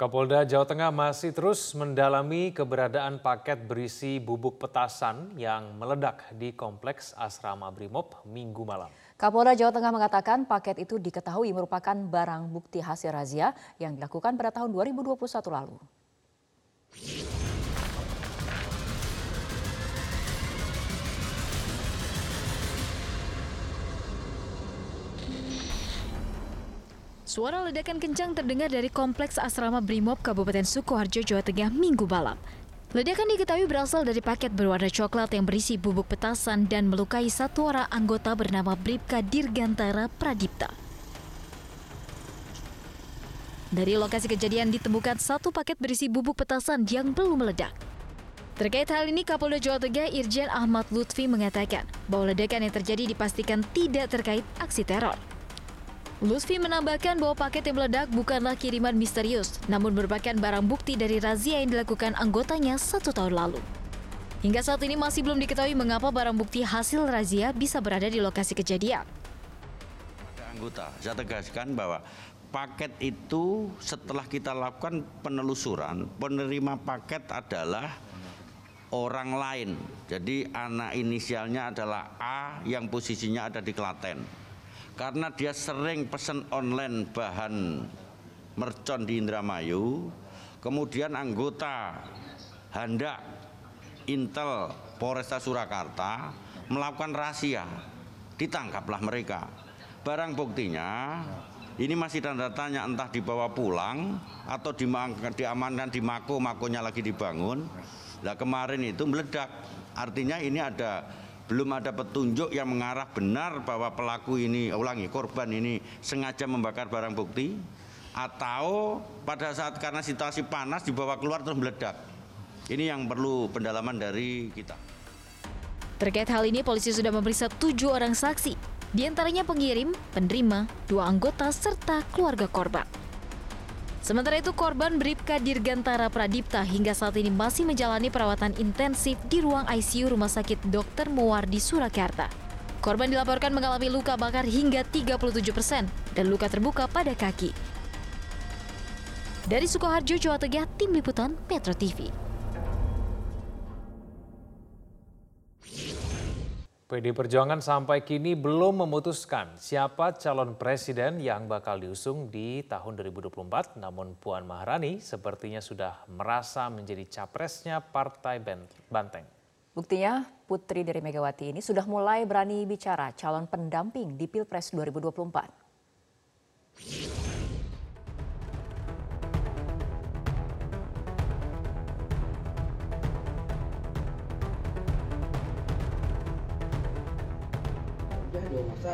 Kapolda Jawa Tengah masih terus mendalami keberadaan paket berisi bubuk petasan yang meledak di kompleks asrama Brimob minggu malam. Kapolda Jawa Tengah mengatakan paket itu diketahui merupakan barang bukti hasil razia yang dilakukan pada tahun 2021 lalu. Suara ledakan kencang terdengar dari kompleks asrama Brimob Kabupaten Sukoharjo, Jawa Tengah minggu malam. Ledakan diketahui berasal dari paket berwarna coklat yang berisi bubuk petasan dan melukai satu orang anggota bernama Bribka Dirgantara Pradipta. Dari lokasi kejadian ditemukan satu paket berisi bubuk petasan yang belum meledak. Terkait hal ini, Kapolda Jawa Tengah Irjen Ahmad Lutfi mengatakan bahwa ledakan yang terjadi dipastikan tidak terkait aksi teror. Lutfi menambahkan bahwa paket yang meledak bukanlah kiriman misterius, namun merupakan barang bukti dari razia yang dilakukan anggotanya satu tahun lalu. Hingga saat ini masih belum diketahui mengapa barang bukti hasil razia bisa berada di lokasi kejadian. Anggota, saya tegaskan bahwa paket itu setelah kita lakukan penelusuran, penerima paket adalah orang lain. Jadi anak inisialnya adalah A yang posisinya ada di Klaten karena dia sering pesan online bahan mercon di Indramayu, kemudian anggota Handak Intel Polresta Surakarta melakukan rahasia, ditangkaplah mereka. Barang buktinya ini masih tanda tanya entah dibawa pulang atau diamankan di mako, makonya lagi dibangun. Nah kemarin itu meledak, artinya ini ada belum ada petunjuk yang mengarah benar bahwa pelaku ini, ulangi, korban ini sengaja membakar barang bukti atau pada saat karena situasi panas dibawa keluar terus meledak. Ini yang perlu pendalaman dari kita. Terkait hal ini, polisi sudah memeriksa tujuh orang saksi, di antaranya pengirim, penerima, dua anggota, serta keluarga korban. Sementara itu korban Bribka Dirgantara Pradipta hingga saat ini masih menjalani perawatan intensif di ruang ICU Rumah Sakit Dr. Muwardi Surakarta. Korban dilaporkan mengalami luka bakar hingga 37 persen dan luka terbuka pada kaki. Dari Sukoharjo, Jawa Tengah, Tim Liputan Metro TV. PD Perjuangan sampai kini belum memutuskan siapa calon presiden yang bakal diusung di tahun 2024. Namun Puan Maharani sepertinya sudah merasa menjadi capresnya Partai Banteng. Buktinya putri dari Megawati ini sudah mulai berani bicara calon pendamping di Pilpres 2024. Masa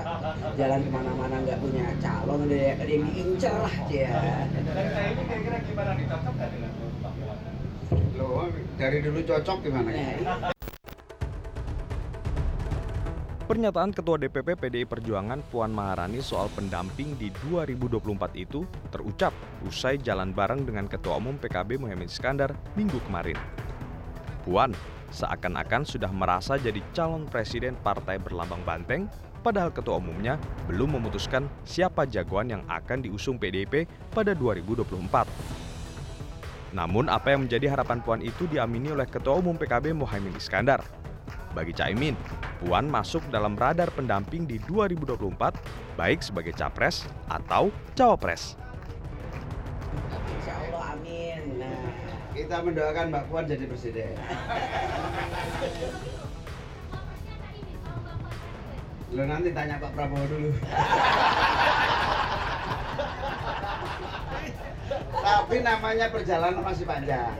jalan ke mana-mana nggak punya calon ada yang diincar lah dia dari saya ini kira-kira gimana nih cocok nggak dengan Loh, dari dulu cocok gimana ya? Pernyataan Ketua DPP PDI Perjuangan Puan Maharani soal pendamping di 2024 itu terucap usai jalan bareng dengan Ketua Umum PKB Muhammad Iskandar minggu kemarin. Puan seakan-akan sudah merasa jadi calon presiden partai berlambang banteng padahal ketua umumnya belum memutuskan siapa jagoan yang akan diusung PDIP pada 2024. Namun apa yang menjadi harapan Puan itu diamini oleh Ketua Umum PKB Mohaimin Iskandar. Bagi Caimin, Puan masuk dalam radar pendamping di 2024 baik sebagai capres atau cawapres. Kita mendoakan Mbak Puan jadi presiden. Lo nanti tanya Pak Prabowo dulu. Tapi namanya perjalanan masih panjang.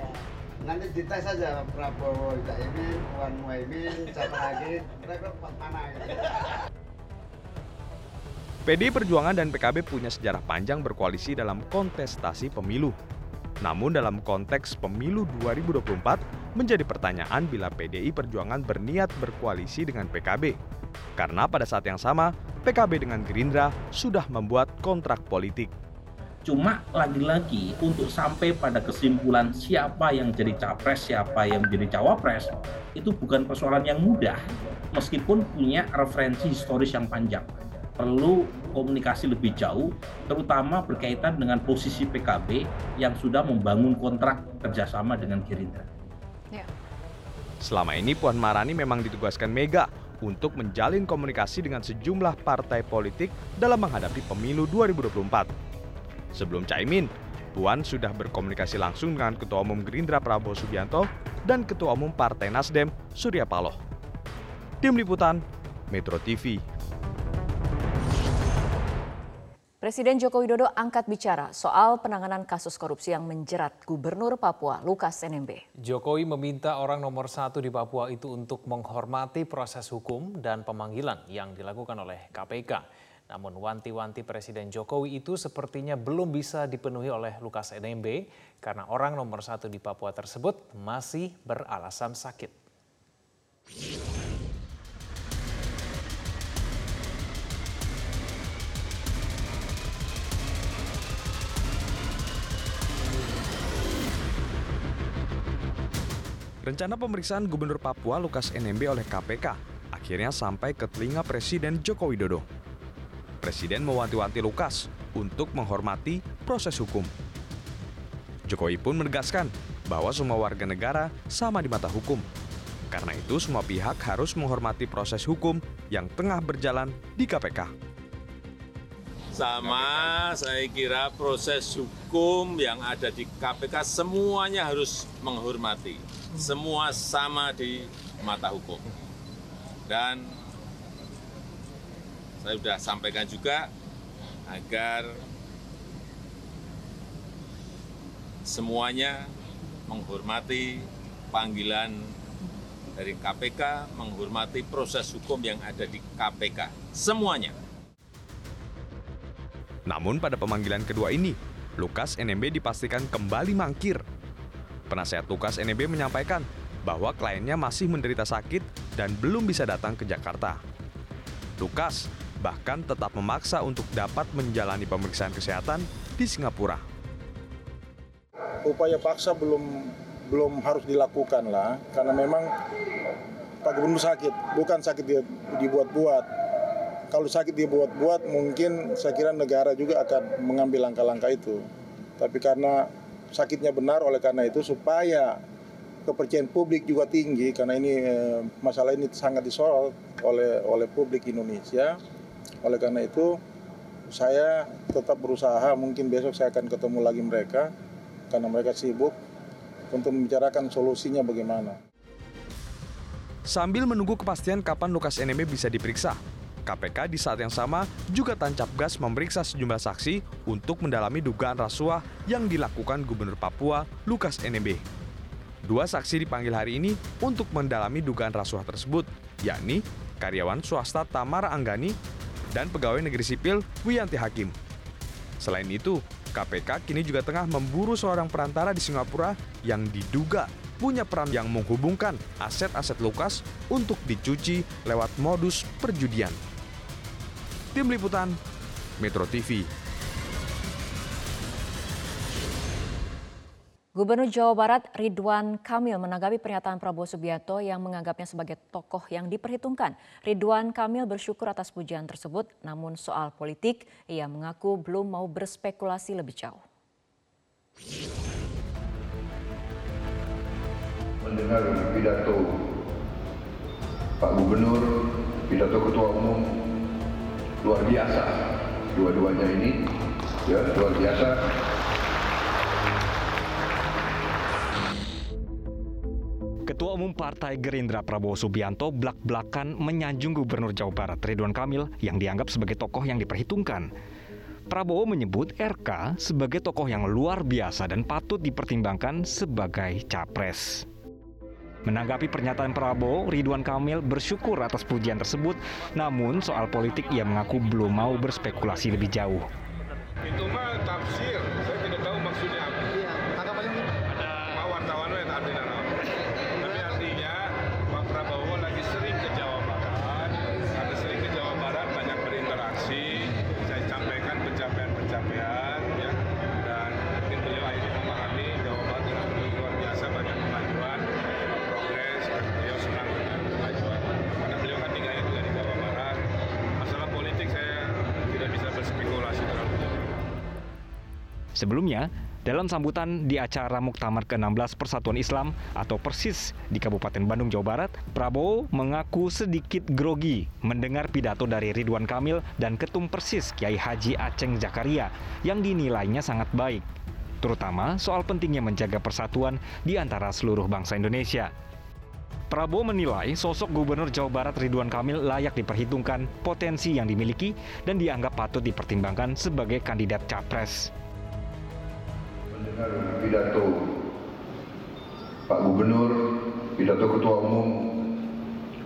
Nanti dites saja Prabowo ini, Puan Muhaimin, siapa lagi, mereka mana gitu. PD Perjuangan dan PKB punya sejarah panjang berkoalisi dalam kontestasi pemilu. Namun dalam konteks pemilu 2024 menjadi pertanyaan bila PDI Perjuangan berniat berkoalisi dengan PKB karena pada saat yang sama, PKB dengan Gerindra sudah membuat kontrak politik. Cuma lagi-lagi untuk sampai pada kesimpulan siapa yang jadi capres, siapa yang jadi cawapres, itu bukan persoalan yang mudah, meskipun punya referensi historis yang panjang. Perlu komunikasi lebih jauh, terutama berkaitan dengan posisi PKB yang sudah membangun kontrak kerjasama dengan Gerindra. Ya. Selama ini Puan Marani memang ditugaskan Mega untuk menjalin komunikasi dengan sejumlah partai politik dalam menghadapi pemilu 2024. Sebelum Caimin, Puan sudah berkomunikasi langsung dengan Ketua Umum Gerindra Prabowo Subianto dan Ketua Umum Partai Nasdem Surya Paloh. Tim Liputan, Metro TV. Presiden Joko Widodo angkat bicara soal penanganan kasus korupsi yang menjerat Gubernur Papua Lukas NMB. Jokowi meminta orang nomor satu di Papua itu untuk menghormati proses hukum dan pemanggilan yang dilakukan oleh KPK. Namun wanti-wanti Presiden Jokowi itu sepertinya belum bisa dipenuhi oleh Lukas NMB karena orang nomor satu di Papua tersebut masih beralasan sakit. Rencana pemeriksaan Gubernur Papua Lukas NMB oleh KPK akhirnya sampai ke telinga Presiden Joko Widodo. Presiden mewanti-wanti Lukas untuk menghormati proses hukum. Jokowi pun menegaskan bahwa semua warga negara sama di mata hukum. Karena itu semua pihak harus menghormati proses hukum yang tengah berjalan di KPK. Sama saya kira proses hukum yang ada di KPK semuanya harus menghormati semua sama di mata hukum. Dan saya sudah sampaikan juga agar semuanya menghormati panggilan dari KPK, menghormati proses hukum yang ada di KPK. Semuanya. Namun pada pemanggilan kedua ini, Lukas NMB dipastikan kembali mangkir Penasehat Lukas NMB menyampaikan bahwa kliennya masih menderita sakit dan belum bisa datang ke Jakarta. Lukas bahkan tetap memaksa untuk dapat menjalani pemeriksaan kesehatan di Singapura. Upaya paksa belum belum harus dilakukan lah, karena memang Pak Gubernur sakit, bukan sakit dibuat-buat. Kalau sakit dibuat-buat, mungkin saya kira negara juga akan mengambil langkah-langkah itu. Tapi karena sakitnya benar oleh karena itu supaya kepercayaan publik juga tinggi karena ini eh, masalah ini sangat disorot oleh oleh publik Indonesia. Oleh karena itu saya tetap berusaha mungkin besok saya akan ketemu lagi mereka karena mereka sibuk untuk membicarakan solusinya bagaimana. Sambil menunggu kepastian kapan Lukas NMB bisa diperiksa, KPK di saat yang sama juga tancap gas memeriksa sejumlah saksi untuk mendalami dugaan rasuah yang dilakukan Gubernur Papua Lukas NMB. Dua saksi dipanggil hari ini untuk mendalami dugaan rasuah tersebut, yakni karyawan swasta Tamara Anggani dan pegawai negeri sipil Wiyanti Hakim. Selain itu, KPK kini juga tengah memburu seorang perantara di Singapura yang diduga punya peran yang menghubungkan aset-aset Lukas untuk dicuci lewat modus perjudian. Tim Liputan, Metro TV. Gubernur Jawa Barat Ridwan Kamil menanggapi pernyataan Prabowo Subianto yang menganggapnya sebagai tokoh yang diperhitungkan. Ridwan Kamil bersyukur atas pujian tersebut, namun soal politik ia mengaku belum mau berspekulasi lebih jauh. Mendengar pidato Pak Gubernur, pidato Ketua Umum luar biasa dua-duanya ini ya luar biasa Ketua Umum Partai Gerindra Prabowo Subianto belak-belakan menyanjung Gubernur Jawa Barat Ridwan Kamil yang dianggap sebagai tokoh yang diperhitungkan. Prabowo menyebut RK sebagai tokoh yang luar biasa dan patut dipertimbangkan sebagai capres. Menanggapi pernyataan Prabowo, Ridwan Kamil bersyukur atas pujian tersebut, namun soal politik ia mengaku belum mau berspekulasi lebih jauh. Itu mah tafsir, Sebelumnya, dalam sambutan di acara Muktamar ke-16 Persatuan Islam atau Persis di Kabupaten Bandung, Jawa Barat, Prabowo mengaku sedikit grogi mendengar pidato dari Ridwan Kamil dan Ketum Persis Kiai Haji Aceng Zakaria yang dinilainya sangat baik, terutama soal pentingnya menjaga persatuan di antara seluruh bangsa Indonesia. Prabowo menilai sosok Gubernur Jawa Barat Ridwan Kamil layak diperhitungkan potensi yang dimiliki dan dianggap patut dipertimbangkan sebagai kandidat capres mendengar pidato Pak Gubernur, pidato Ketua Umum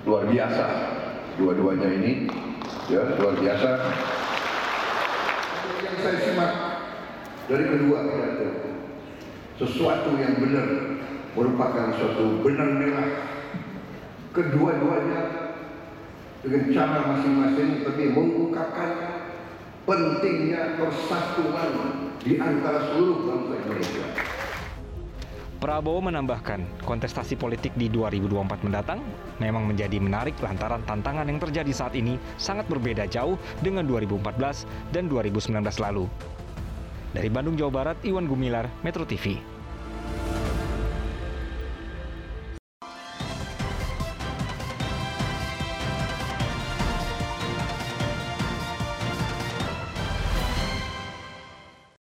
luar biasa dua-duanya ini, ya luar biasa. Yang saya simak dari kedua pidato, sesuatu yang benar merupakan suatu benar merah. Kedua-duanya dengan cara masing-masing tapi mengungkapkan pentingnya persatuan di antara seluruh bangsa Indonesia. Prabowo menambahkan, kontestasi politik di 2024 mendatang memang menjadi menarik lantaran tantangan yang terjadi saat ini sangat berbeda jauh dengan 2014 dan 2019 lalu. Dari Bandung, Jawa Barat, Iwan Gumilar, Metro TV.